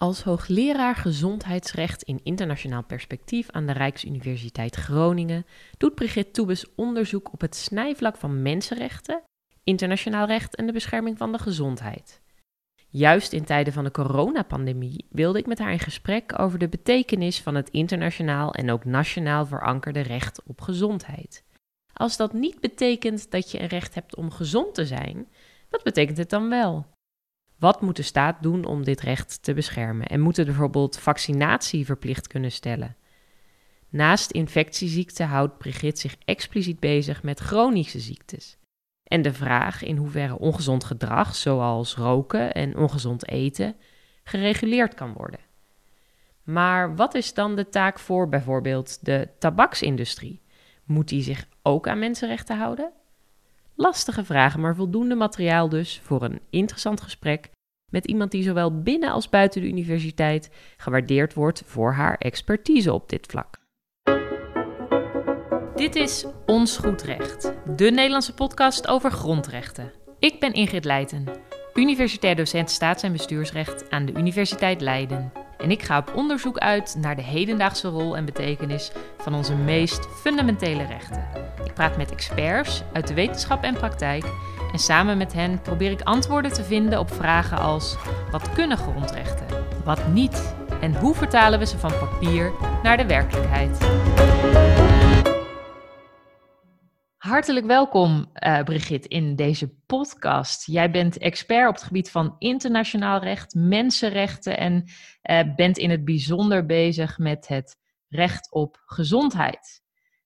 Als hoogleraar gezondheidsrecht in internationaal perspectief aan de Rijksuniversiteit Groningen doet Brigitte Toebes onderzoek op het snijvlak van mensenrechten, internationaal recht en de bescherming van de gezondheid. Juist in tijden van de coronapandemie wilde ik met haar in gesprek over de betekenis van het internationaal en ook nationaal verankerde recht op gezondheid. Als dat niet betekent dat je een recht hebt om gezond te zijn, wat betekent het dan wel? Wat moet de staat doen om dit recht te beschermen? En moeten bijvoorbeeld vaccinatie verplicht kunnen stellen? Naast infectieziekten houdt Brigitte zich expliciet bezig met chronische ziektes. En de vraag in hoeverre ongezond gedrag, zoals roken en ongezond eten, gereguleerd kan worden. Maar wat is dan de taak voor bijvoorbeeld de tabaksindustrie? Moet die zich ook aan mensenrechten houden? Lastige vragen, maar voldoende materiaal dus voor een interessant gesprek met iemand die zowel binnen als buiten de universiteit gewaardeerd wordt voor haar expertise op dit vlak. Dit is Ons Goed Recht, de Nederlandse podcast over grondrechten. Ik ben Ingrid Leijten, universitair docent staats- en bestuursrecht aan de Universiteit Leiden. En ik ga op onderzoek uit naar de hedendaagse rol en betekenis van onze meest fundamentele rechten. Ik praat met experts uit de wetenschap en praktijk en samen met hen probeer ik antwoorden te vinden op vragen als: wat kunnen grondrechten? Wat niet? En hoe vertalen we ze van papier naar de werkelijkheid? Hartelijk welkom, uh, Brigitte, in deze podcast. Jij bent expert op het gebied van internationaal recht, mensenrechten en uh, bent in het bijzonder bezig met het recht op gezondheid.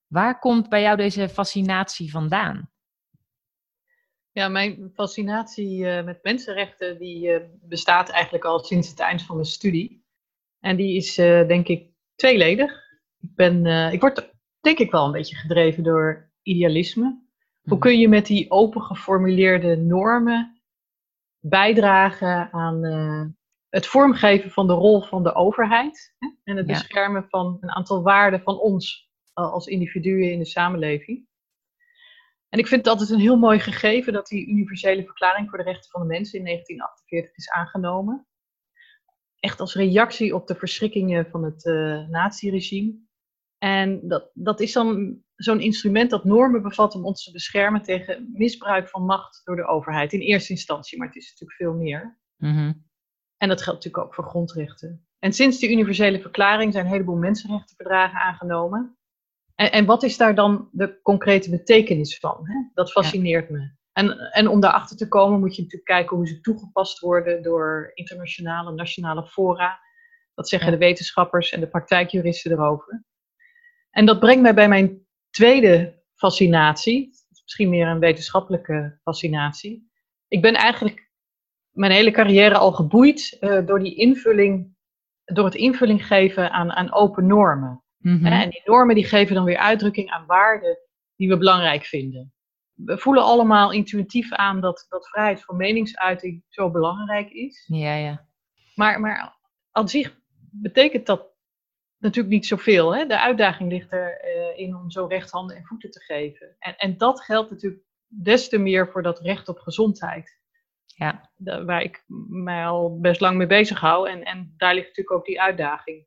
Waar komt bij jou deze fascinatie vandaan? Ja, mijn fascinatie uh, met mensenrechten die bestaat eigenlijk al sinds het eind van mijn studie. En die is denk ik tweeledig. Ik, ben, ik word denk ik wel een beetje gedreven door idealisme. Hoe mhm. kun je met die open geformuleerde normen bijdragen aan uh, het vormgeven van de rol van de overheid hè? en het beschermen van een aantal waarden van ons als individuen in de samenleving? En ik vind het altijd een heel mooi gegeven dat die universele verklaring voor de rechten van de mensen in 1948 is aangenomen. Echt als reactie op de verschrikkingen van het uh, naziregime. En dat, dat is dan zo'n instrument dat normen bevat om ons te beschermen tegen misbruik van macht door de overheid. In eerste instantie, maar het is natuurlijk veel meer. Mhm. En dat geldt natuurlijk ook voor grondrechten. En sinds die universele verklaring zijn een heleboel mensenrechtenverdragen aangenomen. En, en wat is daar dan de concrete betekenis van? Hè? Dat fascineert me. En, en om daarachter te komen moet je natuurlijk kijken hoe ze toegepast worden door internationale, nationale fora. Wat zeggen de wetenschappers en de praktijkjuristen erover? En dat brengt mij bij mijn tweede fascinatie. Misschien meer een wetenschappelijke fascinatie. Ik ben eigenlijk mijn hele carrière al geboeid uh, door die invulling, door het invulling geven aan, aan open normen. Mhm. En die normen die geven dan weer uitdrukking aan waarden die we belangrijk vinden. We voelen allemaal intuïtief aan dat, dat vrijheid van meningsuiting zo belangrijk is. Ja, ja. Maar, maar aan zich betekent dat natuurlijk niet zoveel. Hè? De uitdaging ligt erin uh, om zo recht handen en voeten te geven. En, en dat geldt natuurlijk des te meer voor dat recht op gezondheid. Ja. waar ik mij al best lang mee bezig hou. En, en daar ligt natuurlijk ook die uitdaging.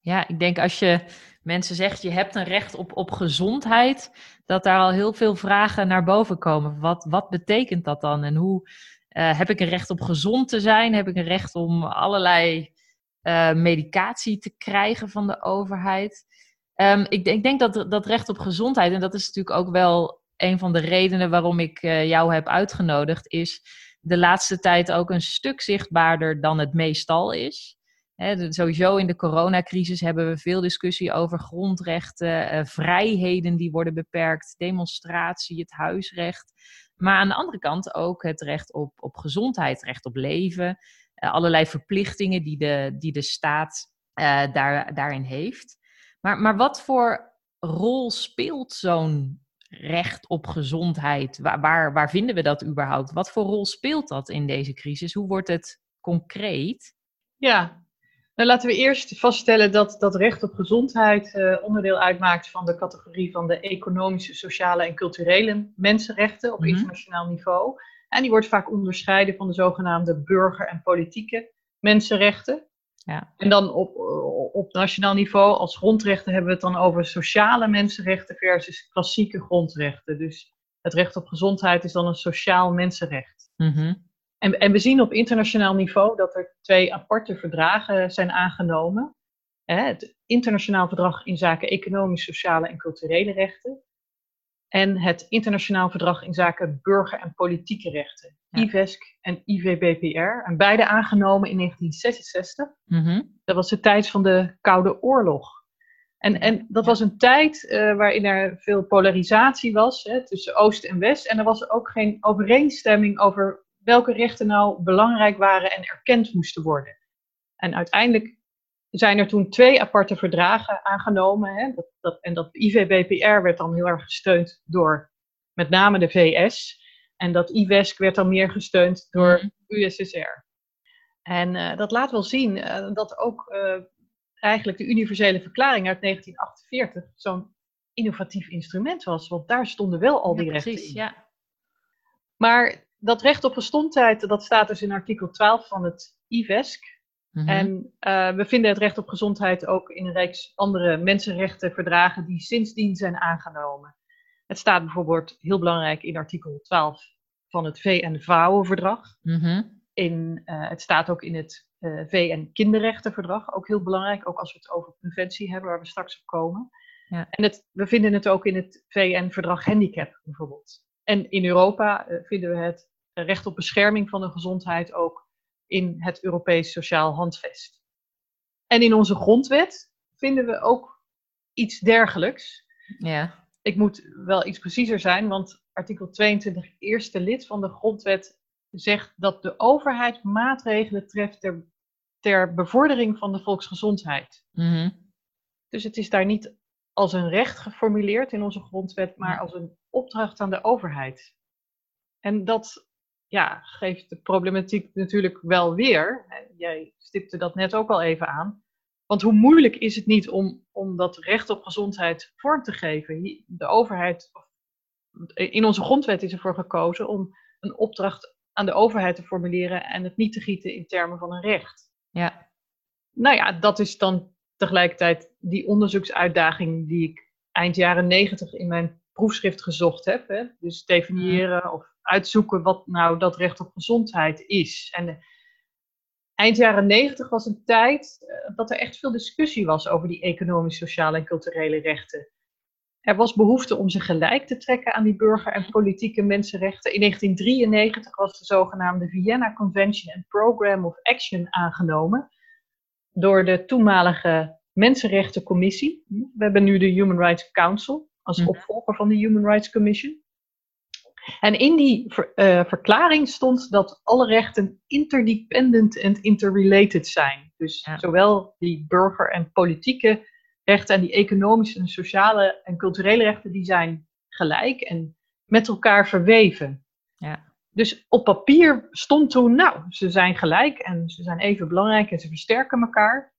Ja, ik denk als je mensen zegt je hebt een recht op, op gezondheid, dat daar al heel veel vragen naar boven komen. Wat, wat betekent dat dan? En hoe uh, heb ik een recht op gezond te zijn? Heb ik een recht om allerlei uh, medicatie te krijgen van de overheid. Um, ik, ik, denk dat dat recht op gezondheid, en dat is natuurlijk ook wel een van de redenen waarom ik uh, jou heb uitgenodigd, is de laatste tijd ook een stuk zichtbaarder dan het meestal is. Sowieso in de coronacrisis hebben we veel discussie over grondrechten, uh, vrijheden die worden beperkt, demonstratie, het huisrecht. Maar aan de andere kant ook het recht op, op gezondheid, recht op leven. Eh, allerlei verplichtingen die de, die de staat uh, daar, daarin heeft. Maar, maar wat voor rol speelt zo'n recht op gezondheid? Waar, waar, waar vinden we dat überhaupt? Wat voor rol speelt dat in deze crisis? Hoe wordt het concreet? Ja, nou, laten we eerst vaststellen dat dat recht op gezondheid uh, onderdeel uitmaakt van de categorie van de economische, sociale en culturele mensenrechten op mm -hmm. internationaal niveau. En die wordt vaak onderscheiden van de zogenaamde burger- en politieke mensenrechten. Ja. En dan op, op nationaal niveau, als grondrechten, hebben we het dan over sociale mensenrechten versus klassieke grondrechten. Dus het recht op gezondheid is dan een sociaal mensenrecht. Mhm. en, en we zien op internationaal niveau dat er twee aparte verdragen zijn aangenomen. Het internationaal verdrag in zaken economisch, sociale en culturele rechten. En het internationaal verdrag in zaken burger- en politieke rechten. IVESC en IVBPR. En beide aangenomen in 1966. Mhm. Dat was de tijd van de Koude Oorlog. En, en dat was een tijd uh, waarin er veel polarisatie was hè, tussen Oost en West. En er was ook geen overeenstemming over welke rechten nou belangrijk waren en erkend moesten worden. En uiteindelijk zijn er toen twee aparte verdragen aangenomen. Hè, dat, dat, en dat IVBPR werd dan heel erg gesteund door met name de VS. En dat IWESC werd dan meer gesteund door mhm. USSR. En uh, dat laat wel zien uh, dat ook uh, eigenlijk de universele verklaring uit 1948 zo'n innovatief instrument was. Want daar stonden wel al die rechten precies, in. Ja. Maar dat recht op gezondheid, dat staat dus in artikel 12 van het Mhm. En we vinden het recht op gezondheid ook in een reeks andere mensenrechtenverdragen die sindsdien zijn aangenomen. Het staat bijvoorbeeld heel belangrijk in artikel 12 van het VN-Vrouwenverdrag. Mm in, uh, het staat ook in het uh, VN-Kinderrechtenverdrag, ook heel belangrijk, ook als we het over preventie hebben, waar we straks op komen. Ja. En het, we vinden het ook in het VN-verdrag Handicap bijvoorbeeld. En in Europa vinden we het recht op bescherming van de gezondheid ook in het Europees Sociaal Handvest. En in onze grondwet vinden we ook iets dergelijks. Ja ik moet wel iets preciezer zijn, want artikel 22, eerste lid van de grondwet, zegt dat de overheid maatregelen treft ter, ter bevordering van de volksgezondheid. Mhm. Dus het is daar niet als een recht geformuleerd in onze grondwet, maar als een opdracht aan de overheid. En dat ja, geeft de problematiek natuurlijk wel weer. Jij stipte dat net ook al even aan. Want hoe moeilijk is het niet om, om dat recht op gezondheid vorm te geven? De overheid, in onze grondwet is ervoor gekozen om een opdracht aan de overheid te formuleren en het niet te gieten in termen van een recht. Ja. Nou ja, dat is dan tegelijkertijd die onderzoeksuitdaging die ik eind jaren negentig in mijn proefschrift gezocht heb. Hè? Dus definiëren of uitzoeken wat nou dat recht op gezondheid is. En eind jaren negentig was een tijd uh, dat er echt veel discussie was over die economisch, sociale en culturele rechten. Er was behoefte om ze gelijk te trekken aan die burger- en politieke mensenrechten. In 1993 was de zogenaamde Vienna Convention and Program of Action aangenomen door de toenmalige Mensenrechtencommissie. We hebben nu de Human Rights Council als hm. opvolger van de Human Rights Commission. En in die ver, uh, verklaring stond dat alle rechten interdependent en interrelated zijn. Dus Ja. zowel die burger- en politieke rechten en die economische en sociale en culturele rechten, die zijn gelijk en met elkaar verweven. Ja. Dus op papier stond toen, nou, ze zijn gelijk en ze zijn even belangrijk en ze versterken elkaar.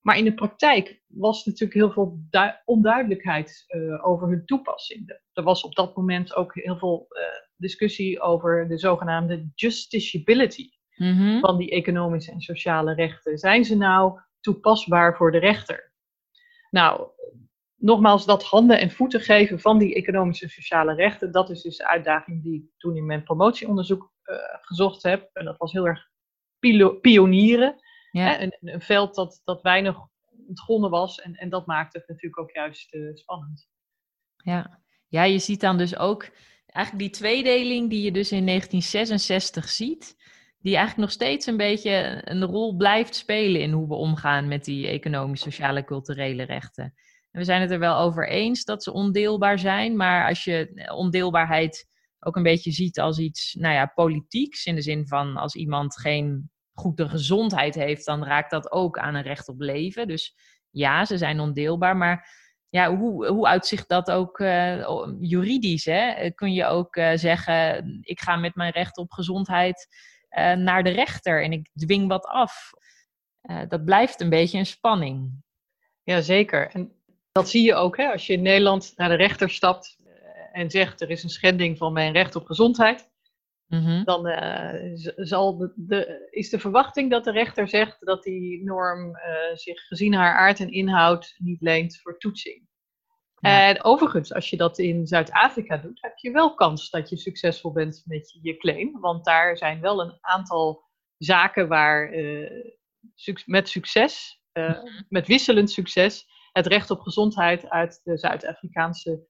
Maar in de praktijk was natuurlijk heel veel dui- onduidelijkheid eh, over hun toepassing. Er was op dat moment ook heel veel eh, discussie over de zogenaamde justiciability Mhm. van die economische en sociale rechten. Zijn ze nou toepasbaar voor de rechter? Nou, nogmaals, dat handen en voeten geven van die economische en sociale rechten, dat is dus de uitdaging die ik toen in mijn promotieonderzoek eh, gezocht heb. En dat was heel erg pionieren. Ja. Hè, een, een veld dat, dat weinig ontgonnen was. En, en dat maakte het natuurlijk ook juist eh, spannend. Ja. ja, je ziet dan dus ook eigenlijk die tweedeling die je dus in 1966 ziet, die eigenlijk nog steeds een beetje een rol blijft spelen in hoe we omgaan met die economisch, sociale, culturele rechten. En we zijn het er wel over eens dat ze ondeelbaar zijn, maar als je ondeelbaarheid ook een beetje ziet als iets, nou ja, politieks, in de zin van als iemand geen goede gezondheid heeft, dan raakt dat ook aan een recht op leven. Dus ja, ze zijn ondeelbaar, maar ja, hoe, hoe uitzicht dat ook uh, juridisch? Hè? Kun je ook uh, zeggen, ik ga met mijn recht op gezondheid uh, naar de rechter en ik dwing wat af. dat blijft een beetje een spanning. Jazeker. En dat zie je ook hè, als je in Nederland naar de rechter stapt en zegt er is een schending van mijn recht op gezondheid. Mhm. Dan uh, zal de, de, is de verwachting dat de rechter zegt dat die norm uh, zich gezien haar aard en inhoud niet leent voor toetsing. En overigens, als je dat in Zuid-Afrika doet, heb je wel kans dat je succesvol bent met je claim. Want daar zijn wel een aantal zaken waar uh, met succes, mhm. met wisselend succes, het recht op gezondheid uit de Zuid-Afrikaanse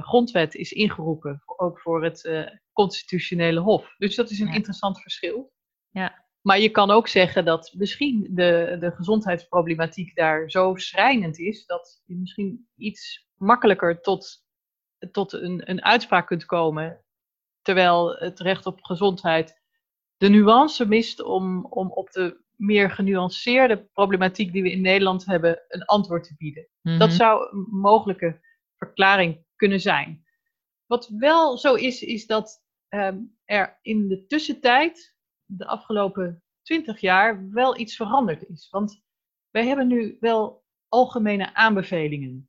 grondwet is ingeroepen, ook voor het constitutionele hof. Dus dat is een interessant verschil. Ja. Maar je kan ook zeggen dat misschien de, de gezondheidsproblematiek daar zo schrijnend is, dat je misschien iets makkelijker tot, tot een, een uitspraak kunt komen, terwijl het recht op gezondheid de nuance mist om, om op de meer genuanceerde problematiek die we in Nederland hebben, een antwoord te bieden. Dat mhm. zou een mogelijke verklaring kunnen zijn. Wat wel zo is, is dat ehm, er in de tussentijd, de afgelopen twintig jaar, wel iets veranderd is. Want wij hebben nu wel algemene aanbevelingen.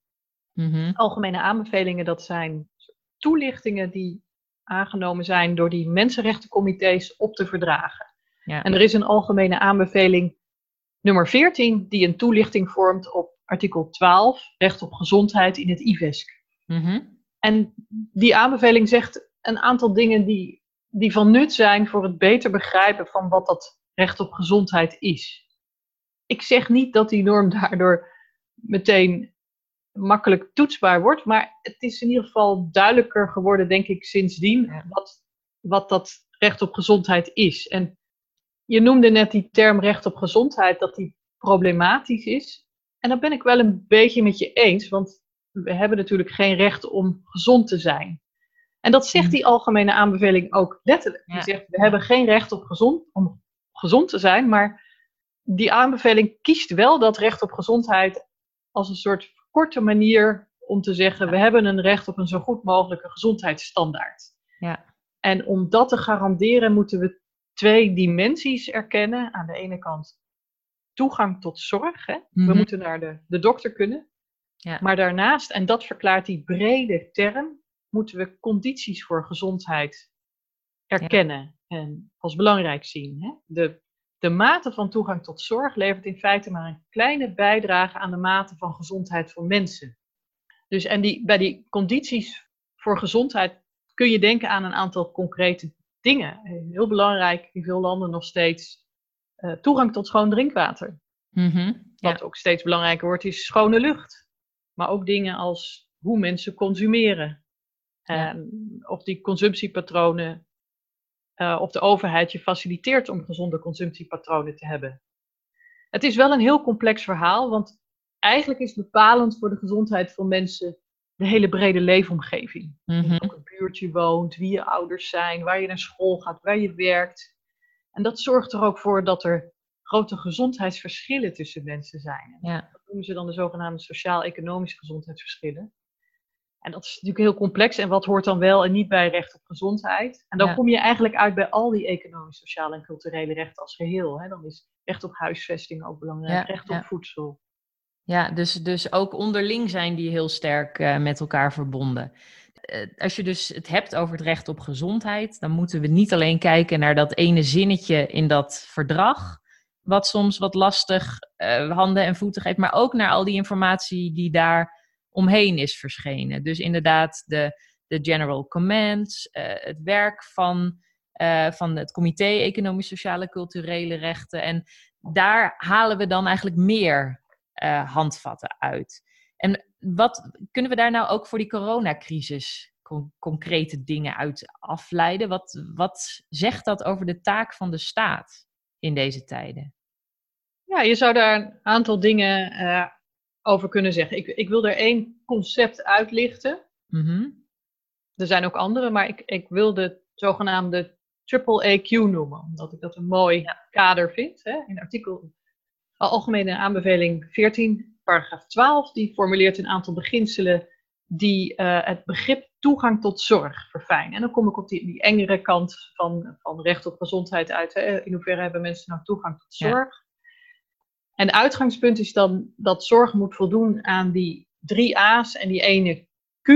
Mhm. Algemene aanbevelingen, dat zijn toelichtingen die aangenomen zijn door die mensenrechtencomité's op te verdragen. Ja. En er is een algemene aanbeveling nummer 14 die een toelichting vormt op artikel 12, recht op gezondheid in het IVESC. Mhm. En die aanbeveling zegt een aantal dingen die, die van nut zijn voor het beter begrijpen van wat dat recht op gezondheid is. Ik zeg niet dat die norm daardoor meteen makkelijk toetsbaar wordt, maar het is in ieder geval duidelijker geworden, denk ik, sindsdien, wat, wat dat recht op gezondheid is. En je noemde net die term recht op gezondheid, dat die problematisch is. En daar ben ik wel een beetje met je eens, want we hebben natuurlijk geen recht om gezond te zijn. En dat zegt mm. die algemene aanbeveling ook letterlijk. Die zegt, we hebben geen recht op gezond, om gezond te zijn, maar die aanbeveling kiest wel dat recht op gezondheid als een soort korte manier om te zeggen, we hebben een recht op een zo goed mogelijke gezondheidsstandaard. Ja. En om dat te garanderen moeten we twee dimensies erkennen. Aan de ene kant toegang tot zorg. Hè? We mhm. moeten naar de, de dokter kunnen. Ja. Maar daarnaast, en dat verklaart die brede term, moeten we condities voor gezondheid erkennen en als belangrijk zien. Hè? De, de mate van toegang tot zorg levert in feite maar een kleine bijdrage aan de mate van gezondheid voor mensen. Dus en die, bij die condities voor gezondheid kun je denken aan een aantal concrete dingen. Heel belangrijk in veel landen nog steeds uh, toegang tot schoon drinkwater. Mm Wat ook steeds belangrijker wordt, is schone lucht. Maar ook dingen als hoe mensen consumeren. Ja. of die consumptiepatronen, uh, of de overheid je faciliteert om gezonde consumptiepatronen te hebben. Het is wel een heel complex verhaal, want eigenlijk is bepalend voor de gezondheid van mensen de hele brede leefomgeving. Mm -hmm. Ook een buurtje woont, wie je ouders zijn, waar je naar school gaat, waar je werkt. En dat zorgt er ook voor dat er grote gezondheidsverschillen tussen mensen zijn. Ja. Dat noemen ze dan de zogenaamde sociaal-economische gezondheidsverschillen. En dat is natuurlijk heel complex. En wat hoort dan wel en niet bij recht op gezondheid? En dan kom je eigenlijk uit bij al die economische, sociale en culturele rechten als geheel. Hè? Dan is recht op huisvesting ook belangrijk, recht op voedsel. Ja, dus, dus ook onderling zijn die heel sterk uh, met elkaar verbonden. Uh, als je dus het hebt over het recht op gezondheid, dan moeten we niet alleen kijken naar dat ene zinnetje in dat verdrag, wat soms wat lastig uh, handen en voeten geeft, maar ook naar al die informatie die daar omheen is verschenen. Dus inderdaad de, de general commands, het werk van, van het comité Economisch, Sociale, Culturele Rechten. En daar halen we dan eigenlijk meer uh, handvatten uit. En wat kunnen we daar nou ook voor die coronacrisis concrete dingen uit afleiden? Wat, wat zegt dat over de taak van de staat in deze tijden? Ja, je zou daar een aantal dingen uh, over kunnen zeggen. Ik, ik wil er één concept uitlichten. Mm Er zijn ook andere, maar ik, ik wil de zogenaamde triple AQ noemen, omdat ik dat een mooi kader vind. Hè? In artikel Algemene aanbeveling 14, paragraaf 12, die formuleert een aantal beginselen die uh, het begrip toegang tot zorg verfijnen. En dan kom ik op die, die engere kant van, van recht op gezondheid uit. Hè. In hoeverre hebben mensen nou toegang tot zorg? Ja. En het uitgangspunt is dan dat zorg moet voldoen aan die drie A's en die ene Q.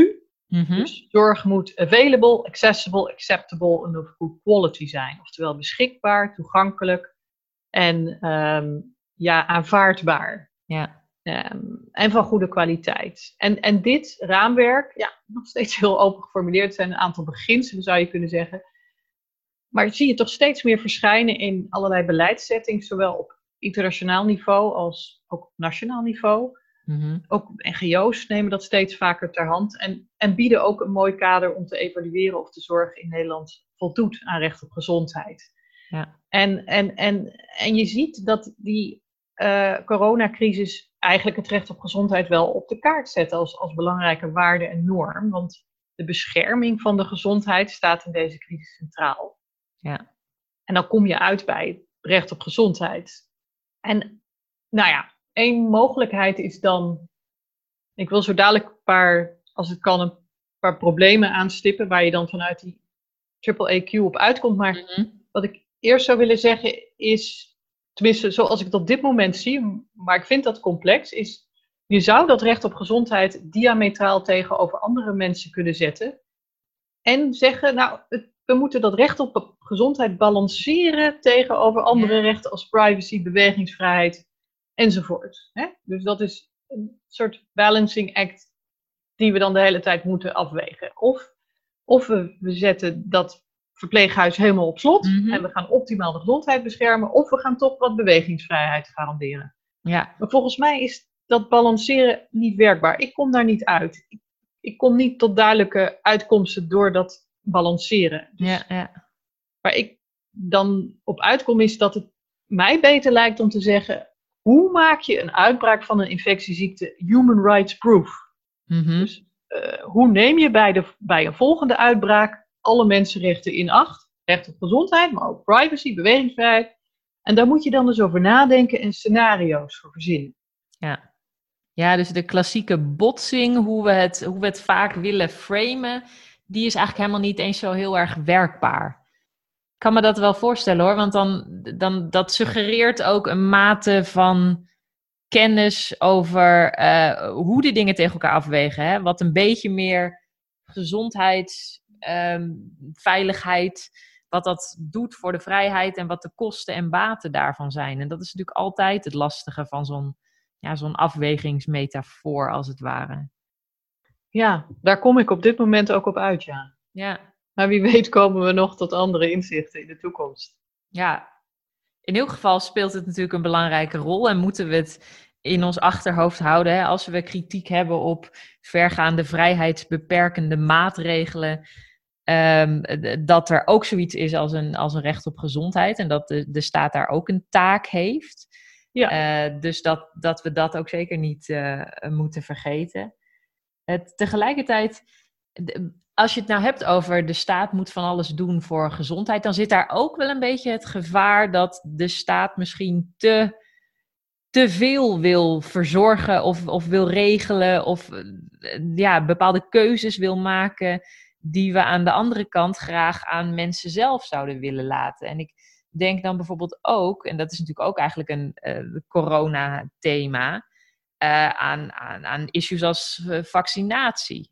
Mhm. Dus zorg moet available, accessible, acceptable en of good quality zijn. Oftewel beschikbaar, toegankelijk en um, ja, aanvaardbaar. Ja. Ehm, en van goede kwaliteit. En, en dit raamwerk, ja, nog steeds heel open geformuleerd, zijn een aantal beginselen zou je kunnen zeggen. Maar zie je toch steeds meer verschijnen in allerlei beleidssettings, zowel op internationaal niveau als ook op nationaal niveau. Mm Ook NGO's nemen dat steeds vaker ter hand en, en bieden ook een mooi kader om te evalueren of de zorg in Nederland voldoet aan recht op gezondheid. Ja. En, en, en, en je ziet dat die uh, coronacrisis eigenlijk het recht op gezondheid wel op de kaart zet als, als belangrijke waarde en norm. Want de bescherming van de gezondheid staat in deze crisis centraal. Ja. En dan kom je uit bij recht op gezondheid. En nou ja, één mogelijkheid is dan. Ik wil zo dadelijk een paar, als het kan, een paar problemen aanstippen waar je dan vanuit die triple AQ op uitkomt. Maar mhm. wat ik eerst zou willen zeggen is tenminste zoals ik het op dit moment zie, maar ik vind dat complex, is je zou dat recht op gezondheid diametraal tegenover andere mensen kunnen zetten. En zeggen, nou, we moeten dat recht op gezondheid balanceren tegenover andere rechten als privacy, bewegingsvrijheid enzovoort. Hè? Dus dat is een soort balancing act die we dan de hele tijd moeten afwegen. Of, of we, we zetten dat verpleeghuis helemaal op slot mhm. en we gaan optimaal de gezondheid beschermen, of we gaan toch wat bewegingsvrijheid garanderen. Ja. Maar volgens mij is dat balanceren niet werkbaar. Ik kom daar niet uit. Ik, ik kom niet tot duidelijke uitkomsten door dat balanceren. Dus ja, ja. Waar ik dan op uitkom is dat het mij beter lijkt om te zeggen: hoe maak je een uitbraak van een infectieziekte human rights proof? Mhm. Dus uh, hoe neem je bij, de, bij een volgende uitbraak alle mensenrechten in acht. Recht op gezondheid, maar ook privacy, bewegingsvrijheid. En daar moet je dan dus over nadenken en scenario's voor verzinnen. Ja. Ja, dus de klassieke botsing, hoe we, het, hoe we het vaak willen framen, die is eigenlijk helemaal niet eens zo heel erg werkbaar. Ik kan me dat wel voorstellen hoor, want dan, dan dat suggereert ook een mate van kennis over uh, hoe die dingen tegen elkaar afwegen. Hè? Wat een beetje meer gezondheids Ehm, veiligheid, wat dat doet voor de vrijheid en wat de kosten en baten daarvan zijn. En dat is natuurlijk altijd het lastige van zo'n ja, zo'n afwegingsmetafoor, als het ware. Ja, daar kom ik op dit moment ook op uit, ja. Ja. Maar wie weet komen we nog tot andere inzichten in de toekomst. Ja, in ieder geval speelt het natuurlijk een belangrijke rol en moeten we het in ons achterhoofd houden. Hè, als we kritiek hebben op vergaande vrijheidsbeperkende maatregelen. Um, dat er ook zoiets is als een, als een recht op gezondheid en dat de, de staat daar ook een taak heeft. Ja. Uh, dus dat, dat we dat ook zeker niet uh, moeten vergeten. Het, tegelijkertijd, als je het nou hebt over de staat moet van alles doen voor gezondheid, dan zit daar ook wel een beetje het gevaar dat de staat misschien te, te veel wil verzorgen of, of wil regelen of ja, bepaalde keuzes wil maken die we aan de andere kant graag aan mensen zelf zouden willen laten. En ik denk dan bijvoorbeeld ook, en dat is natuurlijk ook eigenlijk een uh, corona-thema, uh, aan, aan, aan issues als uh, vaccinatie.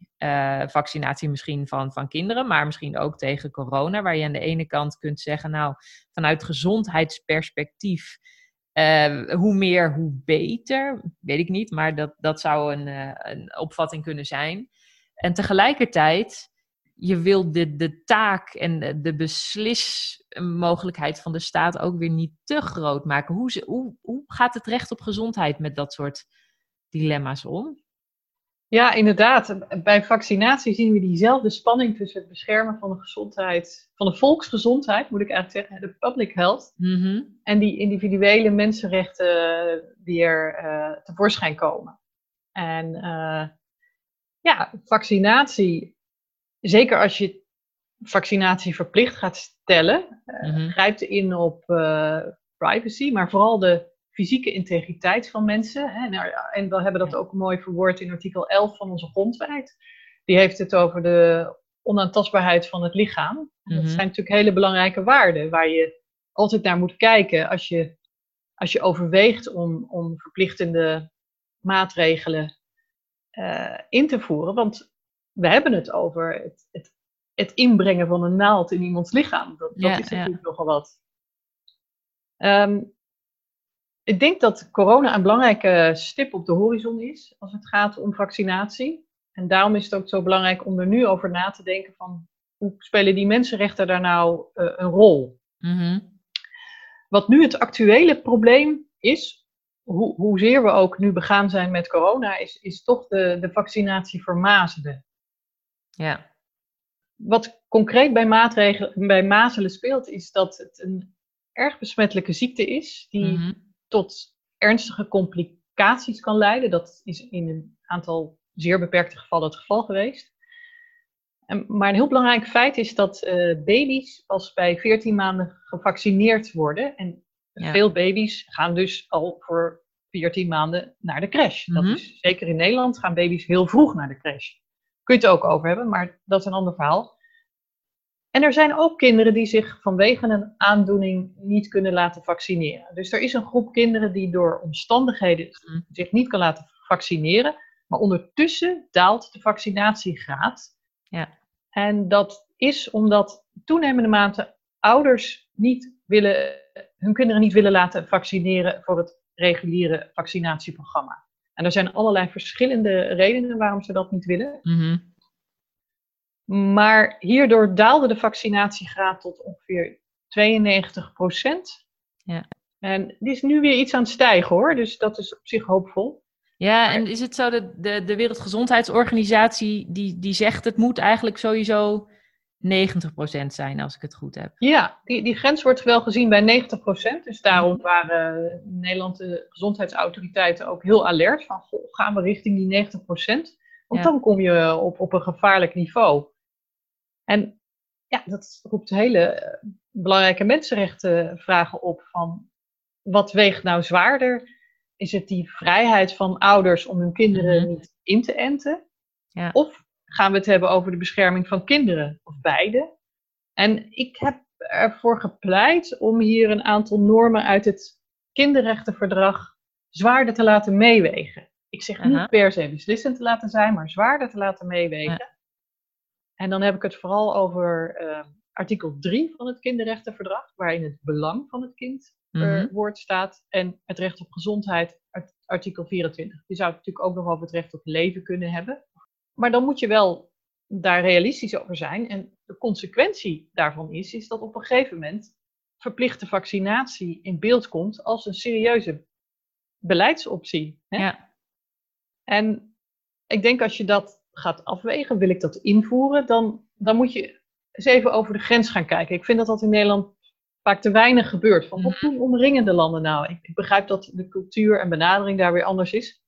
vaccinatie misschien van, van kinderen, maar misschien ook tegen corona, waar je aan de ene kant kunt zeggen, nou, vanuit gezondheidsperspectief. hoe meer, hoe beter. Weet ik niet, maar dat, dat zou een, een opvatting kunnen zijn. En tegelijkertijd je wil de, de taak en de beslismogelijkheid van de staat ook weer niet te groot maken. Hoe, hoe, hoe gaat het recht op gezondheid met dat soort dilemma's om? Ja, inderdaad. Bij vaccinatie zien we diezelfde spanning tussen het beschermen van de gezondheid, van de volksgezondheid, moet ik eigenlijk zeggen, de public health, mhm. en die individuele mensenrechten die er uh, tevoorschijn komen. En uh, ja, vaccinatie zeker als je vaccinatie verplicht gaat stellen, uh, grijpt in op privacy, maar vooral de fysieke integriteit van mensen. Hè. Nou, en we hebben dat ook mooi verwoord in artikel 11 van onze grondwet. Die heeft het over de onaantastbaarheid van het lichaam. Dat mhm. zijn natuurlijk hele belangrijke waarden waar je altijd naar moet kijken als je, als je overweegt om, om verplichtende maatregelen uh, in te voeren. Want we hebben het over het, het, het inbrengen van een naald in iemands lichaam. Dat, dat is natuurlijk nogal wat. Ehm, ik denk dat corona een belangrijke stip op de horizon is als het gaat om vaccinatie. En daarom is het ook zo belangrijk om er nu over na te denken van hoe spelen die mensenrechten daar nou uh, een rol? Mm Wat nu het actuele probleem is, hoe, hoezeer we ook nu begaan zijn met corona, is, is toch de, de vaccinatie voor mazelen. Ja. Wat concreet bij, maatregelen, bij mazelen speelt, is dat het een erg besmettelijke ziekte is, die mhm. Tot ernstige complicaties kan leiden. Dat is in een aantal zeer beperkte gevallen het geval geweest. En, maar een heel belangrijk feit is dat uh, baby's pas bij 14 maanden gevaccineerd worden. En veel baby's gaan dus al voor 14 maanden naar de crash. Dat mhm. is, zeker in Nederland gaan baby's heel vroeg naar de crash. Kun je het ook over hebben, maar dat is een ander verhaal. En er zijn ook kinderen die zich vanwege een aandoening niet kunnen laten vaccineren. Dus er is een groep kinderen die door omstandigheden zich niet kan laten vaccineren. Maar ondertussen daalt de vaccinatiegraad. Ja. En dat is omdat toenemende mate ouders niet willen, hun kinderen niet willen laten vaccineren voor het reguliere vaccinatieprogramma. En er zijn allerlei verschillende redenen waarom ze dat niet willen. Mhm. Maar hierdoor daalde de vaccinatiegraad tot ongeveer 92 procent. Ja. En die is nu weer iets aan het stijgen hoor, dus dat is op zich hoopvol. Ja, en is het zo dat de, de Wereldgezondheidsorganisatie die, die zegt het moet eigenlijk sowieso 90% zijn, als ik het goed heb. Ja, die, die grens wordt wel gezien bij 90%. Dus daarom mhm. waren Nederlandse gezondheidsautoriteiten ook heel alert. Van, goh, gaan we richting die 90%? Want dan kom je op, op een gevaarlijk niveau. En ja, dat roept hele eh, belangrijke mensenrechtenvragen op. Van, wat weegt nou zwaarder? Is het die vrijheid van ouders om hun kinderen mhm. niet in te enten? Ja. Of gaan we het hebben over de bescherming van kinderen, of beide. En ik heb ervoor gepleit om hier een aantal normen uit het kinderrechtenverdrag zwaarder te laten meewegen. Ik zeg niet per se beslissend te laten zijn, maar zwaarder te laten meewegen. En dan heb ik het vooral over uh, artikel 3 van het kinderrechtenverdrag, waarin het belang van het kind mm woord staat, en het recht op gezondheid, artikel 24. Je zou het natuurlijk ook nog over het recht op leven kunnen hebben. Maar dan moet je wel daar realistisch over zijn. En de consequentie daarvan is, is dat op een gegeven moment verplichte vaccinatie in beeld komt als een serieuze beleidsoptie. Hè? Ja. En ik denk als je dat gaat afwegen, wil ik dat invoeren, dan, dan moet je eens even over de grens gaan kijken. Ik vind dat dat in Nederland vaak te weinig gebeurt. Van wat mhm. doen omringende landen nou? Ik, ik begrijp dat de cultuur en benadering daar weer anders is.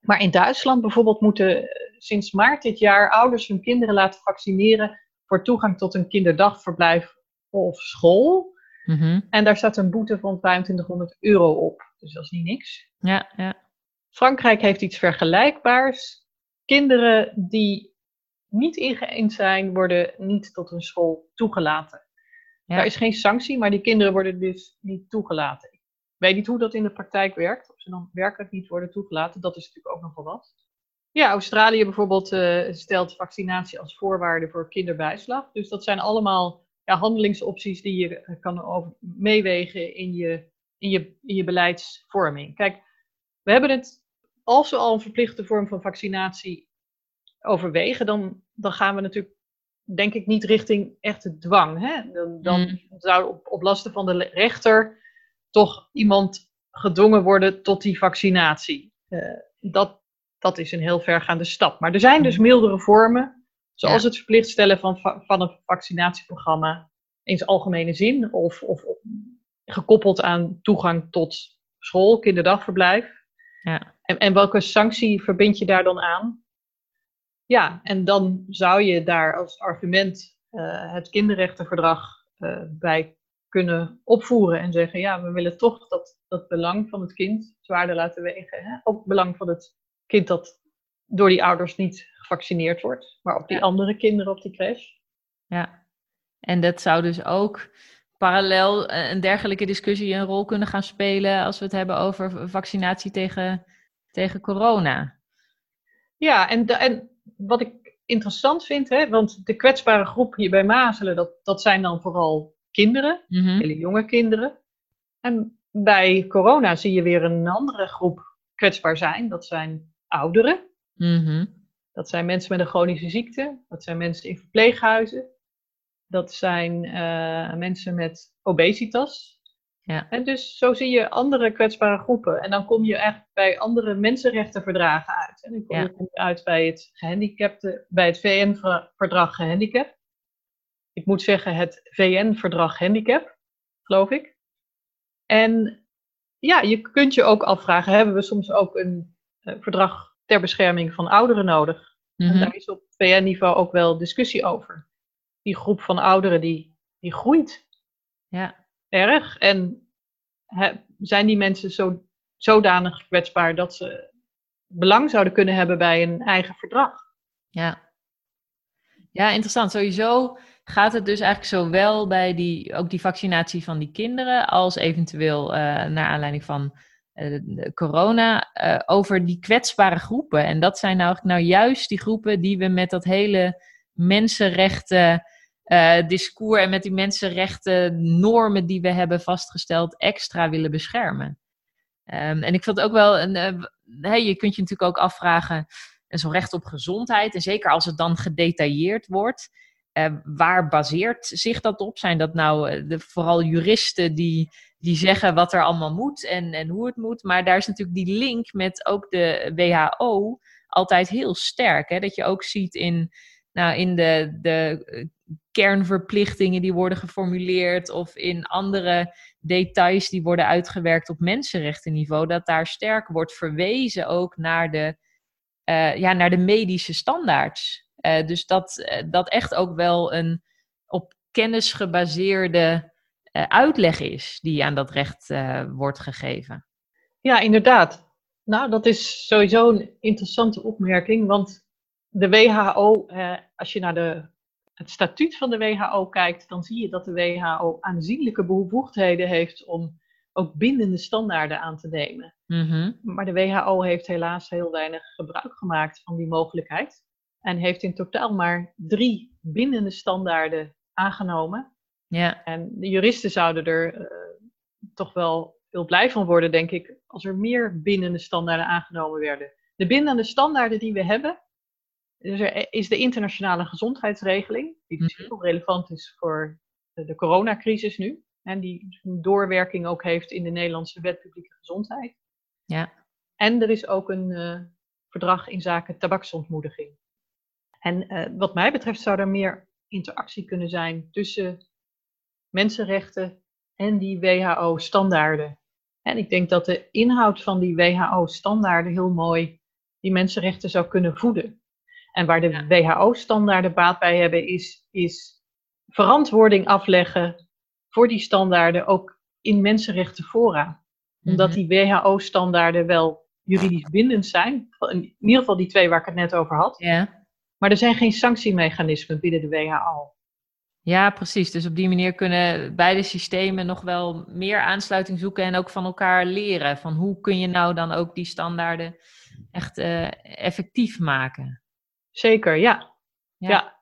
Maar in Duitsland bijvoorbeeld moeten eh, sinds maart dit jaar ouders hun kinderen laten vaccineren voor toegang tot een kinderdagverblijf of school. Mhm. En daar staat een boete van 2500 euro op. Dus dat is niet niks. Ja, ja. Frankrijk heeft iets vergelijkbaars. Kinderen die niet ingeënt zijn, worden niet tot een school toegelaten. Ja. Daar is geen sanctie, maar die kinderen worden dus niet toegelaten weet niet hoe dat in de praktijk werkt. Of ze dan werkelijk niet worden toegelaten. Dat is natuurlijk ook nogal wat. Ja, Australië bijvoorbeeld uh, stelt vaccinatie als voorwaarde voor kinderbijslag. Dus dat zijn allemaal ja, handelingsopties die je eh, kan meewegen in je, in, je, in je beleidsvorming. Kijk, we hebben het, als we al een verplichte vorm van vaccinatie overwegen, dan, dan gaan we natuurlijk, denk ik, niet richting echte dwang. Hè? Dan, dan mm. zou op, op lasten van de rechter toch iemand gedwongen worden tot die vaccinatie. Uh, dat, dat is een heel vergaande stap. Maar er zijn dus mildere vormen, zoals het verplicht stellen van, van een vaccinatieprogramma in zijn algemene zin, of, of, gekoppeld aan toegang tot school, kinderdagverblijf. Ja. En, en welke sanctie verbind je daar dan aan? Ja, en dan zou je daar als argument uh, het kinderrechtenverdrag uh, bij kunnen opvoeren en zeggen, ja, we willen toch dat, dat belang van het kind zwaarder laten wegen. Hè? Ook het belang van het kind dat door die ouders niet gevaccineerd wordt, maar ook die andere kinderen op die crash. Ja, en dat zou dus ook parallel eh, een dergelijke discussie een rol kunnen gaan spelen als we het hebben over vaccinatie tegen, tegen corona. Ja, en, en wat ik interessant vind, hè, want de kwetsbare groep hier bij mazelen, dat, dat zijn dan vooral kinderen, Mhm. hele jonge kinderen. En bij corona zie je weer een andere groep kwetsbaar zijn. Dat zijn ouderen. Mhm. Dat zijn mensen met een chronische ziekte. Dat zijn mensen in verpleeghuizen. Dat zijn eh, mensen met obesitas. Ja. En dus zo zie je andere kwetsbare groepen. En dan kom je echt bij andere mensenrechtenverdragen uit. En dan kom je Ja. uit bij het, gehandicapte, bij het VN-verdrag gehandicap. Ik moet zeggen het VN-verdrag handicap, geloof ik. En ja, je kunt je ook afvragen, hebben we soms ook een eh, verdrag ter bescherming van ouderen nodig? En Mhm. daar is op VN-niveau ook wel discussie over. Die groep van ouderen die, die groeit Ja. Erg. En zijn die mensen zo, zodanig kwetsbaar dat ze belang zouden kunnen hebben bij een eigen verdrag? Ja. Ja, interessant. Sowieso gaat het dus eigenlijk zowel bij die, ook die vaccinatie van die kinderen, als eventueel eh, naar aanleiding van eh, corona, eh, over die kwetsbare groepen. En dat zijn nou, nou juist die groepen die we met dat hele mensenrechten eh, discours en met die mensenrechten normen die we hebben vastgesteld extra willen beschermen. Ehm, en ik vind ook wel, een, eh, hey, je kunt je natuurlijk ook afvragen, en zo'n recht op gezondheid, en zeker als het dan gedetailleerd wordt, eh, waar baseert zich dat op? Zijn dat nou eh, de, vooral juristen die, die zeggen wat er allemaal moet en, en hoe het moet? Maar daar is natuurlijk die link met ook de WHO altijd heel sterk. Hè? Dat je ook ziet in, nou, in de, de eh, kernverplichtingen die worden geformuleerd of in andere details die worden uitgewerkt op mensenrechtenniveau, dat daar sterk wordt verwezen ook naar de, eh, ja, naar de medische standaards. Eh, dus dat, eh, dat echt ook wel een op kennis gebaseerde uitleg is die aan dat recht wordt gegeven. Ja, inderdaad. Nou, dat is sowieso een interessante opmerking, want de WHO, eh, als je naar de, het statuut van de WHO kijkt, dan zie je dat de WHO aanzienlijke bevoegdheden heeft om ook bindende standaarden aan te nemen. Mhm. Maar de WHO heeft helaas heel weinig gebruik gemaakt van die mogelijkheid en heeft in totaal maar drie bindende standaarden aangenomen. Ja, En de juristen zouden er eh, toch wel heel blij van worden, denk ik, als er meer bindende standaarden aangenomen werden. De bindende standaarden die we hebben, dus er is de internationale gezondheidsregeling, die dus Mhm. heel relevant is voor de, de coronacrisis nu. En die een doorwerking ook heeft in de Nederlandse wet publieke gezondheid. ja, En er is ook een eh, verdrag in zaken tabaksontmoediging. En eh, wat mij betreft zou er meer interactie kunnen zijn tussen mensenrechten en die WHO-standaarden. En ik denk dat de inhoud van die WHO-standaarden heel mooi die mensenrechten zou kunnen voeden. En waar de Ja. WHO-standaarden baat bij hebben, is, is verantwoording afleggen voor die standaarden ook in mensenrechtenfora omdat Mhm. die WHO-standaarden wel juridisch bindend zijn. In ieder geval die twee waar ik het net over had. ja. Maar er zijn geen sanctiemechanismen binnen de WHO. Ja, precies. Dus op die manier kunnen beide systemen nog wel meer aansluiting zoeken en ook van elkaar leren. Van hoe kun je nou dan ook die standaarden echt eh, effectief maken? Zeker, ja. Ja. ja.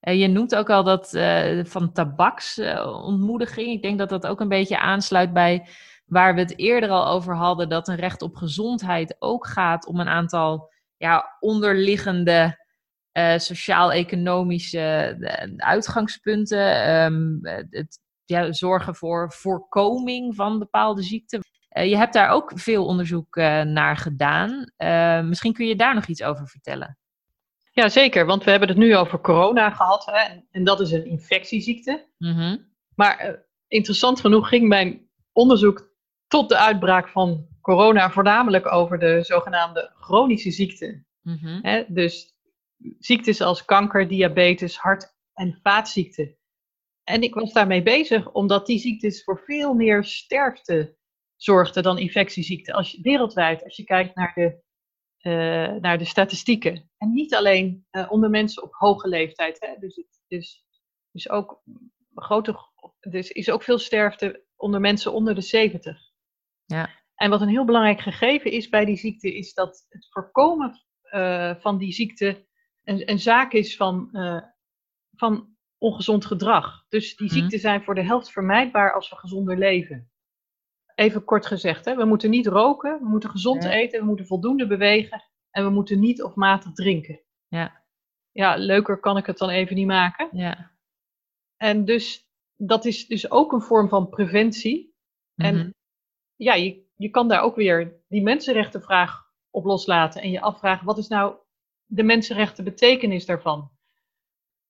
Eh, je noemt ook al dat eh, van tabaksontmoediging. Ik denk dat dat ook een beetje aansluit bij waar we het eerder al over hadden. Dat een recht op gezondheid ook gaat om een aantal ja, onderliggende eh, sociaal-economische eh, uitgangspunten. Ehm, het ja, zorgen voor voorkoming van bepaalde ziekten. Eh, je hebt daar ook veel onderzoek eh, naar gedaan. Eh, misschien kun je daar nog iets over vertellen. Ja, zeker. Want we hebben het nu over corona gehad. Hè, en, en dat is een infectieziekte. Mhm. Maar eh, interessant genoeg ging mijn onderzoek tot de uitbraak van corona voornamelijk over de zogenaamde chronische ziekten. Mhm. Hè? Dus ziektes als kanker, diabetes, hart- en vaatziekten. En ik was daarmee bezig omdat die ziektes voor veel meer sterfte zorgden dan infectieziekten. Als je, wereldwijd, als je kijkt naar de, eh, naar de statistieken. En niet alleen eh, onder mensen op hoge leeftijd. Hè? Dus het is dus ook grote, dus is ook veel sterfte onder mensen onder de 70. Ja. En wat een heel belangrijk gegeven is bij die ziekte, is dat het voorkomen eh, van die ziekte een, een zaak is van, van ongezond gedrag. Dus die Mhm. ziekten zijn voor de helft vermijdbaar als we gezonder leven. Even kort gezegd, hè? we moeten niet roken, we moeten gezond Ja. eten, we moeten voldoende bewegen en we moeten niet of matig drinken. Ja, Ja, leuker kan ik het dan even niet maken. ja. En dus dat is dus ook een vorm van preventie. En Mhm. ja, je, je kan daar ook weer die mensenrechtenvraag op loslaten en je afvragen, wat is nou de mensenrechten betekenis daarvan?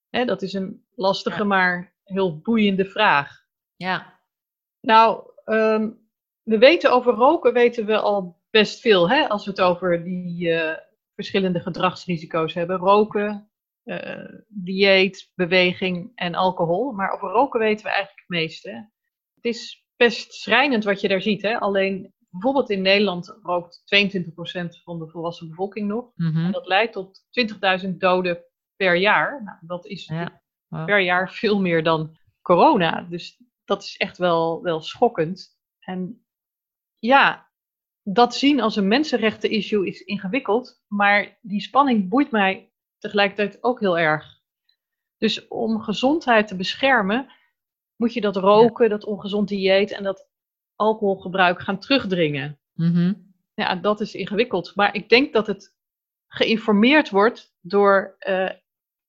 Hè, dat is een lastige, Ja. maar heel boeiende vraag. ja. Nou, ehm, we weten over roken weten we al best veel, hè, als we het over die eh, verschillende gedragsrisico's hebben. Roken, eh, dieet, beweging en alcohol. Maar over roken weten we eigenlijk het meeste. hè. Het is best schrijnend wat je daar ziet. Hè? Alleen bijvoorbeeld in Nederland rookt 22% van de volwassen bevolking nog. Mhm. En dat leidt tot 20.000 doden per jaar. Nou, dat is Ja. Wow. per jaar veel meer dan corona. Dus dat is echt wel, wel schokkend. En ja, dat zien als een mensenrechten-issue is ingewikkeld. Maar die spanning boeit mij tegelijkertijd ook heel erg. Dus om gezondheid te beschermen, moet je dat roken, dat ongezond dieet en dat alcoholgebruik gaan terugdringen. Mhm. Ja, dat is ingewikkeld. Maar ik denk dat het geïnformeerd wordt door eh,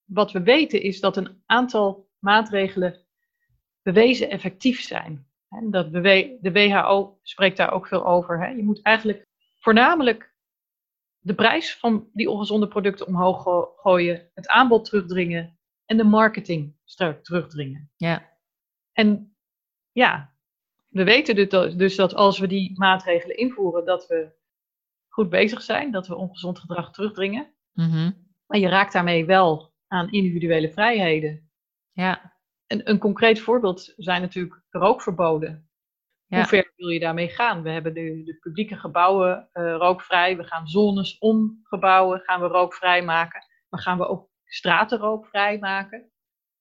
wat we weten, is dat een aantal maatregelen bewezen effectief zijn. En dat de WHO spreekt daar ook veel over. Hè. Je moet eigenlijk voornamelijk de prijs van die ongezonde producten omhoog go- gooien, het aanbod terugdringen en de marketing sterk terugdringen. Ja. En ja, we weten dus dat- dus dat als we die maatregelen invoeren, dat we goed bezig zijn, dat we ongezond gedrag terugdringen. Mhm. Maar je raakt daarmee wel aan individuele vrijheden. Ja. En een concreet voorbeeld zijn natuurlijk rookverboden. Ja. Hoe ver wil je daarmee gaan? We hebben de, de publieke gebouwen eh, rookvrij. We gaan zones om gebouwen gaan we rookvrij maken. Maar gaan we ook straten rookvrij maken?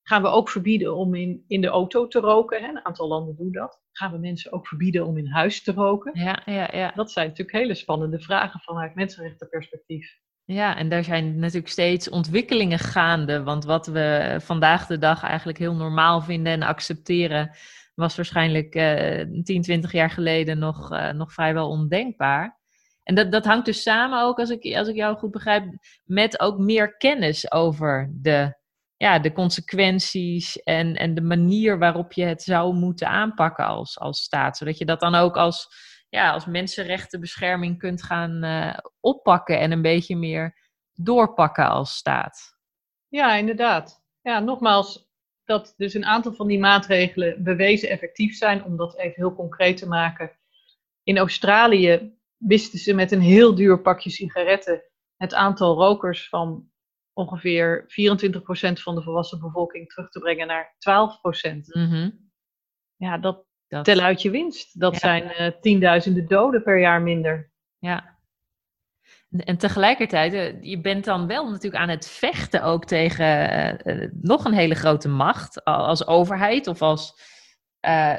Gaan we ook verbieden om in, in de auto te roken? Hè? Een aantal landen doen dat. Gaan we mensen ook verbieden om in huis te roken? Ja, ja, ja. Dat zijn natuurlijk hele spannende vragen vanuit mensenrechtenperspectief. Ja, en daar zijn natuurlijk steeds ontwikkelingen gaande. Want wat we vandaag de dag eigenlijk heel normaal vinden en accepteren, was waarschijnlijk eh 10, 20 jaar geleden nog, eh, nog vrijwel ondenkbaar. En dat, dat hangt dus samen ook, als ik, als ik jou goed begrijp, met ook meer kennis over de, ja, de consequenties en, en de manier waarop je het zou moeten aanpakken als, als staat. Zodat je dat dan ook als, ja, als mensenrechtenbescherming kunt gaan eh, oppakken en een beetje meer doorpakken als staat. Ja, inderdaad. Ja, nogmaals, dat dus een aantal van die maatregelen bewezen effectief zijn, om dat even heel concreet te maken. In Australië wisten ze met een heel duur pakje sigaretten het aantal rokers van ongeveer 24% van de volwassen bevolking terug te brengen naar 12%. Mhm. Ja, dat Dat, tel uit je winst. Dat Ja. zijn eh, tienduizenden doden per jaar minder. Ja. En, en tegelijkertijd, eh, je bent dan wel natuurlijk aan het vechten ook tegen eh, nog een hele grote macht al- als overheid of als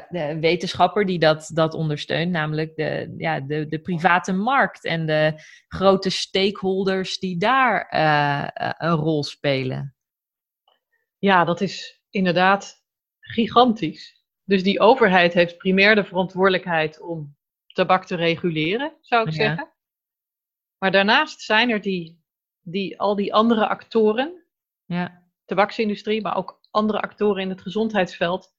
de wetenschapper die dat, dat ondersteunt, namelijk de, ja, de, de private markt en de grote stakeholders die daar een rol spelen. Ja, dat is inderdaad gigantisch. Dus die overheid heeft primair de verantwoordelijkheid om tabak te reguleren, zou ik Ja. zeggen. Maar daarnaast zijn er die, die, al die andere actoren, Ja, tabaksindustrie, maar ook andere actoren in het gezondheidsveld,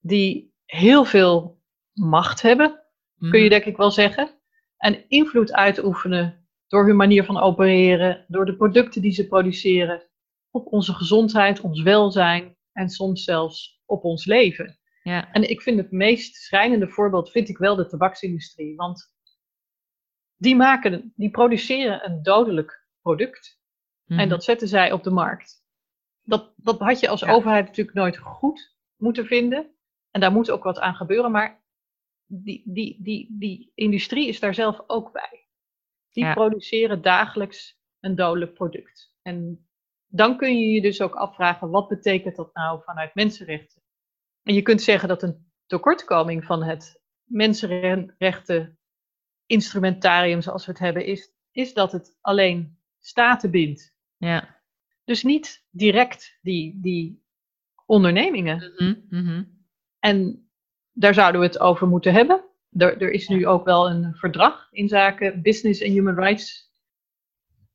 die heel veel macht hebben, kun je Mhm. denk ik wel zeggen. En invloed uitoefenen door hun manier van opereren, door de producten die ze produceren, op onze gezondheid, ons welzijn en soms zelfs op ons leven. Ja, En ik vind het meest schrijnende voorbeeld vind ik wel de tabaksindustrie, want die, maken, die produceren een dodelijk product en Mhm. dat zetten zij op de markt. Dat, dat had je als Ja. overheid natuurlijk nooit goed moeten vinden. En daar moet ook wat aan gebeuren. Maar die, die, die, die industrie is daar zelf ook bij. Die Ja. produceren dagelijks een dodelijk product. En dan kun je je dus ook afvragen, wat betekent dat nou vanuit mensenrechten? En je kunt zeggen dat een tekortkoming van het mensenrechten instrumentarium zoals we het hebben, is, is dat het alleen staten bindt. ja, dus niet direct die, die ondernemingen. Mhm. En daar zouden we het over moeten hebben. Er, er is nu ook wel een verdrag in zaken business en human rights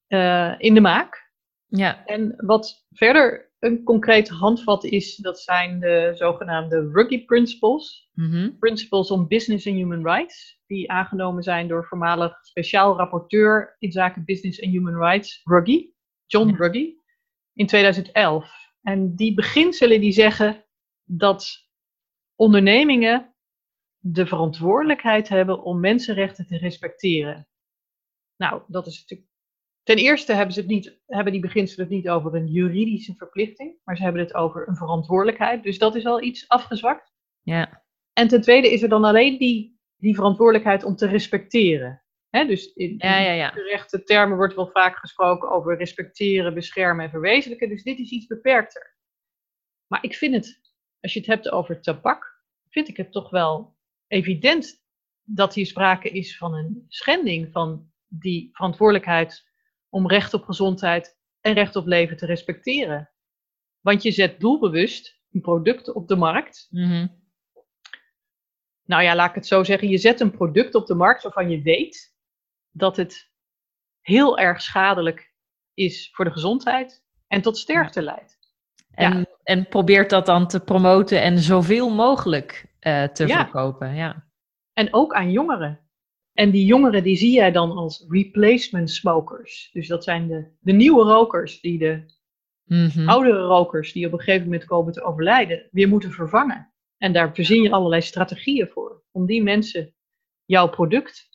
eh, in de maak. Ja. En wat verder een concreet handvat is, dat zijn de zogenaamde Ruggie Principles. Mhm. Principles on Business and Human Rights, die aangenomen zijn door voormalig speciaal rapporteur in zaken Business and Human Rights, Ruggie, John Ja. Ruggie, in 2011. En die beginselen die zeggen dat ondernemingen de verantwoordelijkheid hebben om mensenrechten te respecteren. Nou, dat is natuurlijk. Ten eerste hebben, ze het niet, hebben die beginselen het niet over een juridische verplichting, maar ze hebben het over een verantwoordelijkheid. Dus dat is al iets afgezwakt. Ja. En ten tweede is er dan alleen die, die verantwoordelijkheid om te respecteren. Hè, dus in, in ja, ja. gerechte termen wordt wel vaak gesproken over respecteren, beschermen en verwezenlijken. Dus dit is iets beperkter. Maar ik vind het, als je het hebt over tabak, vind ik het toch wel evident dat hier sprake is van een schending van die verantwoordelijkheid om recht op gezondheid en recht op leven te respecteren. Want je zet doelbewust een product op de markt Mhm. nou ja, laat ik het zo zeggen. Je zet een product op de markt waarvan je weet dat het heel erg schadelijk is voor de gezondheid en tot sterfte leidt. En, Ja. en probeert dat dan te promoten en zoveel mogelijk eh, te Ja. verkopen. Ja. En ook aan jongeren. En die jongeren die zie jij dan als replacement smokers. Dus dat zijn de, de nieuwe rokers die de Mhm. oudere rokers die op een gegeven moment komen te overlijden, weer moeten vervangen. En daar verzin je allerlei strategieën voor. Om die mensen jouw product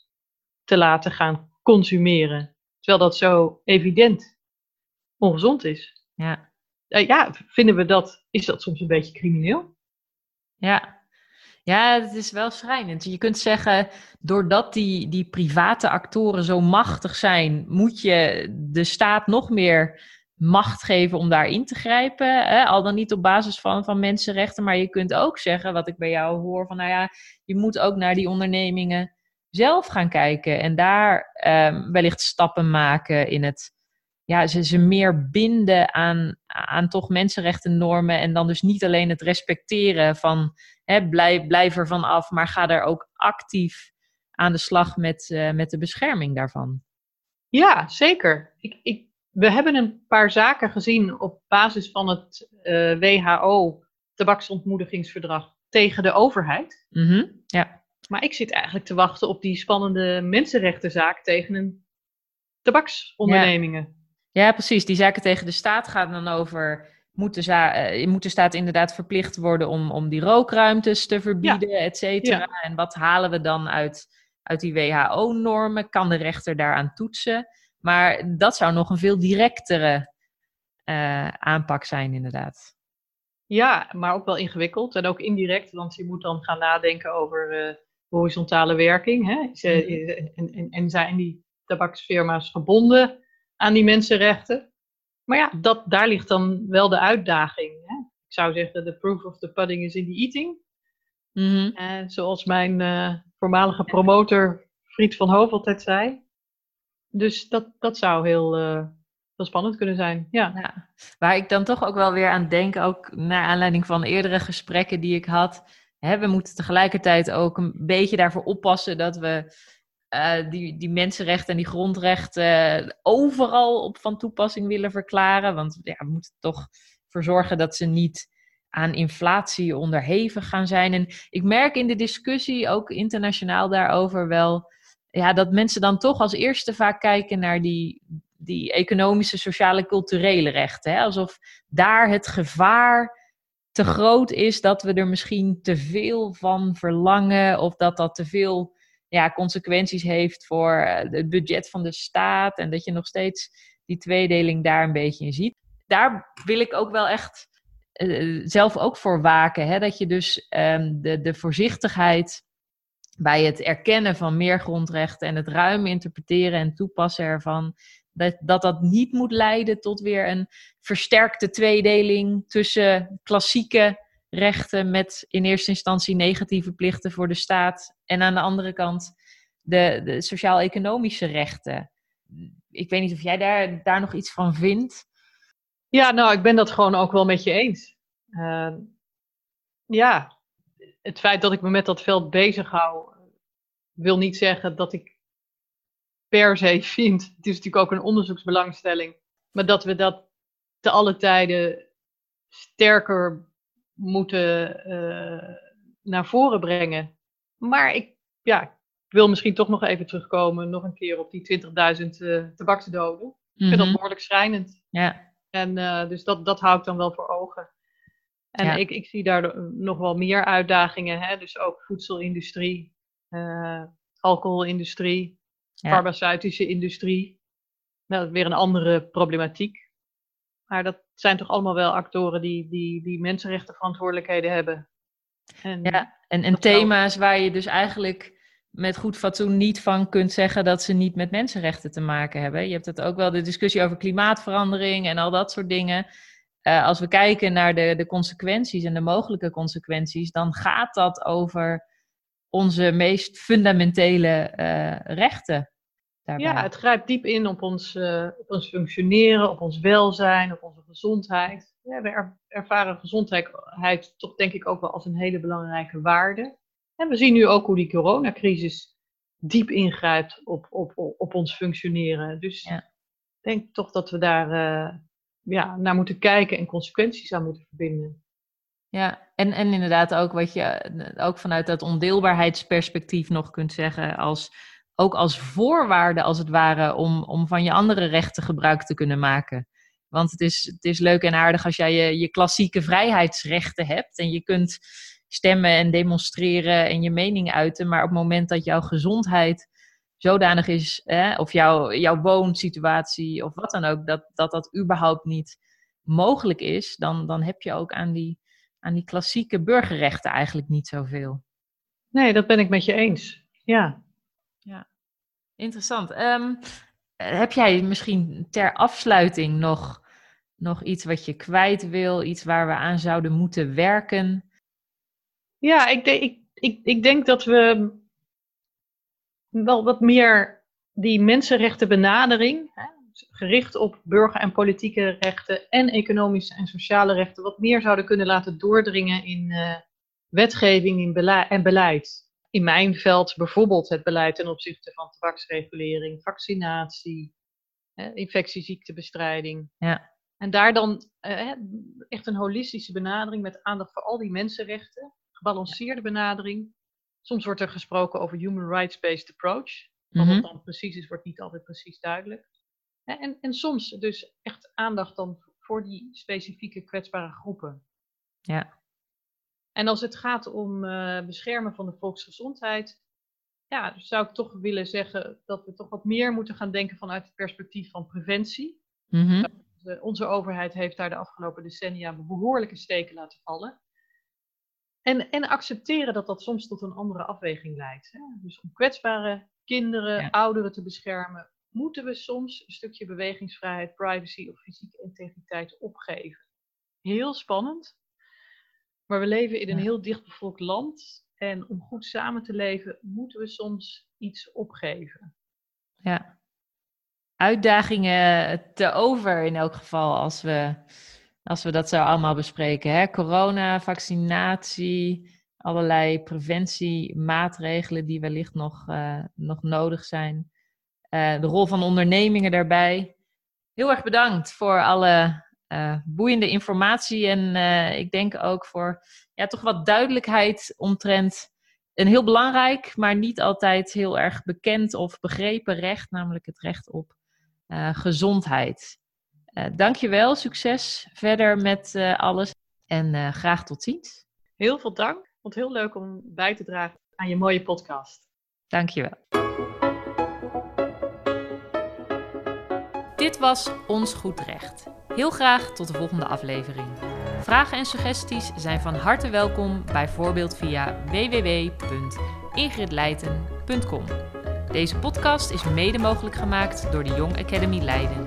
te laten gaan consumeren. Terwijl dat zo evident ongezond is. Ja. Eh, ja, vinden we dat, is dat soms een beetje crimineel? Ja. Ja, het is wel schrijnend. Je kunt zeggen, doordat die, die private actoren zo machtig zijn, moet je de staat nog meer macht geven om daar in te grijpen. Hè? Al dan niet op basis van, van mensenrechten, maar je kunt ook zeggen, wat ik bij jou hoor, van nou ja, je moet ook naar die ondernemingen zelf gaan kijken en daar ehm, wellicht stappen maken in het ja, ze, ze meer binden aan, aan toch mensenrechtennormen en dan dus niet alleen het respecteren van hè, blijf, blijf er van af, maar ga er ook actief aan de slag met, eh, met de bescherming daarvan. Ja, zeker. Ik, ik, we hebben een paar zaken gezien op basis van het eh, WHO tabaksontmoedigingsverdrag tegen de overheid. Mhm, Ja, Maar ik zit eigenlijk te wachten op die spannende mensenrechtenzaak tegen een tabaksondernemingen. ja, precies. Die zaken tegen de staat gaan dan over. Moet de, eh, moet de staat inderdaad verplicht worden om, om die rookruimtes te verbieden, et cetera? En wat halen we dan uit, uit die WHO-normen? Kan de rechter daaraan toetsen? Maar dat zou nog een veel directere eh, aanpak zijn, inderdaad. Ja, maar ook wel ingewikkeld en ook indirect, want je moet dan gaan nadenken over eh, horizontale werking. Hè? Ze- Mhm. en, en, en zijn die tabaksfirma's gebonden aan die mensenrechten? Maar ja, dat, daar ligt dan wel de uitdaging. Hè? Ik zou zeggen, the proof of the pudding is in the eating. Eh, zoals mijn eh, voormalige promotor Fried van Hoof altijd zei. Dus dat, dat zou heel, eh, heel spannend kunnen zijn. Ja. Ja, waar ik dan toch ook wel weer aan denk, ook naar aanleiding van eerdere gesprekken die ik had. Hè, we moeten tegelijkertijd ook een beetje daarvoor oppassen dat we eh, die, die mensenrechten en die grondrechten overal op van toepassing willen verklaren. Want ja, we moeten toch voor zorgen dat ze niet aan inflatie onderhevig gaan zijn. En ik merk in de discussie, ook internationaal daarover, wel ja, dat mensen dan toch als eerste vaak kijken naar die, die economische, sociale, culturele rechten. Hè? Alsof daar het gevaar te groot is dat we er misschien te veel van verlangen of dat dat te veel ja, consequenties heeft voor eh, het budget van de staat en dat je nog steeds die tweedeling daar een beetje in ziet. Daar wil ik ook wel echt eh, zelf ook voor waken. Hè? Dat je dus ehm, de, de voorzichtigheid bij het erkennen van meer grondrechten en het ruim interpreteren en toepassen ervan, dat, dat dat niet moet leiden tot weer een versterkte tweedeling tussen klassieke rechten met in eerste instantie negatieve plichten voor de staat en aan de andere kant de, de sociaal-economische rechten. Ik weet niet of jij daar, daar nog iets van vindt. Ja, nou, ik ben dat gewoon ook wel met je eens. Uh, ja, het feit dat ik me met dat veld bezig hou, wil niet zeggen dat ik per se vind. Het is natuurlijk ook een onderzoeksbelangstelling, maar dat we dat te alle tijden sterker moeten uh, naar voren brengen. Maar ik, ja, ik wil misschien toch nog even terugkomen, nog een keer op die 20.000 uh, tabaksdoden. Ik vind dat Mhm. behoorlijk schrijnend. Ja, En uh, dus dat, dat hou ik dan wel voor ogen. En Ja. ik, ik zie daar nog wel meer uitdagingen. Hè? Dus ook voedselindustrie, eh, alcoholindustrie, Ja. farmaceutische industrie. Nou, dat is weer een andere problematiek. Maar dat zijn toch allemaal wel actoren die, die, die mensenrechtenverantwoordelijkheden hebben. En, Ja, en, en thema's waar je dus eigenlijk met goed fatsoen niet van kunt zeggen dat ze niet met mensenrechten te maken hebben. Je hebt het ook wel de discussie over klimaatverandering en al dat soort dingen. Eh, als we kijken naar de, de consequenties en de mogelijke consequenties, dan gaat dat over onze meest fundamentele eh, rechten. Daarbij. Ja, het grijpt diep in op ons, eh, op ons functioneren, op ons welzijn, op onze gezondheid. Ja, we er- ervaren gezondheid toch denk ik ook wel als een hele belangrijke waarde. En we zien nu ook hoe die coronacrisis diep ingrijpt op, op, op, op ons functioneren. Dus Ja. ik denk toch dat we daar eh, ja, naar moeten kijken en consequenties aan moeten verbinden. Ja, en, en inderdaad ook wat je ook vanuit dat ondeelbaarheidsperspectief nog kunt zeggen, als, ook als voorwaarde als het ware om, om van je andere rechten gebruik te kunnen maken. Want het is, het is leuk en aardig als jij je, je klassieke vrijheidsrechten hebt en je kunt stemmen en demonstreren en je mening uiten, maar op het moment dat jouw gezondheid zodanig is, hè, of jouw, jouw woonsituatie of wat dan ook, dat, dat dat überhaupt niet mogelijk is, dan, dan heb je ook aan die, aan die klassieke burgerrechten eigenlijk niet zoveel. Nee, dat ben ik met je eens. Ja. Interessant. Ehm, heb jij misschien ter afsluiting nog, nog iets wat je kwijt wil, iets waar we aan zouden moeten werken? Ja, ik, denk ik, ik, ik denk dat we wel wat meer die mensenrechtenbenadering, hè, gericht op burger- en politieke rechten en economische en sociale rechten, wat meer zouden kunnen laten doordringen in eh, wetgeving in en beleid. In mijn veld bijvoorbeeld het beleid ten opzichte van tabaksregulering, vaccinatie, infectieziektebestrijding. Ja. En daar dan eh, echt een holistische benadering met aandacht voor al die mensenrechten gebalanceerde benadering. Soms wordt er gesproken over human rights-based approach. Wat Mhm. dat dan precies is, wordt niet altijd precies duidelijk. En, en soms dus echt aandacht dan voor die specifieke kwetsbare groepen. Ja. En als het gaat om eh, beschermen van de volksgezondheid, ja, dus zou ik toch willen zeggen dat we toch wat meer moeten gaan denken vanuit het perspectief van preventie. Mhm. Onze overheid heeft daar de afgelopen decennia behoorlijke steken laten vallen. En, en accepteren dat dat soms tot een andere afweging leidt. Hè? Dus om kwetsbare kinderen, Ja. ouderen te beschermen, moeten we soms een stukje bewegingsvrijheid, privacy of fysieke integriteit opgeven. Heel spannend. Maar we leven in een heel dichtbevolkt land. En om goed samen te leven, moeten we soms iets opgeven. ja. Uitdagingen te over in elk geval als we, als we dat zo allemaal bespreken. Hè? Corona, vaccinatie, allerlei preventiemaatregelen die wellicht nog, eh, nog nodig zijn. Eh, de rol van ondernemingen daarbij. Heel erg bedankt voor alle eh, boeiende informatie en eh, ik denk ook voor ja, toch wat duidelijkheid omtrent een heel belangrijk, maar niet altijd heel erg bekend of begrepen recht, namelijk het recht op eh, gezondheid. Dankjewel, succes verder met alles en graag tot ziens. Heel veel dank. Ik vond het heel leuk om bij te dragen aan je mooie podcast. Dankjewel. Dit was Ons Goed Recht. Heel graag tot de volgende aflevering. Vragen en suggesties zijn van harte welkom, bijvoorbeeld via www.ingridleiten.com. Deze podcast is mede mogelijk gemaakt door de Young Academy Leiden.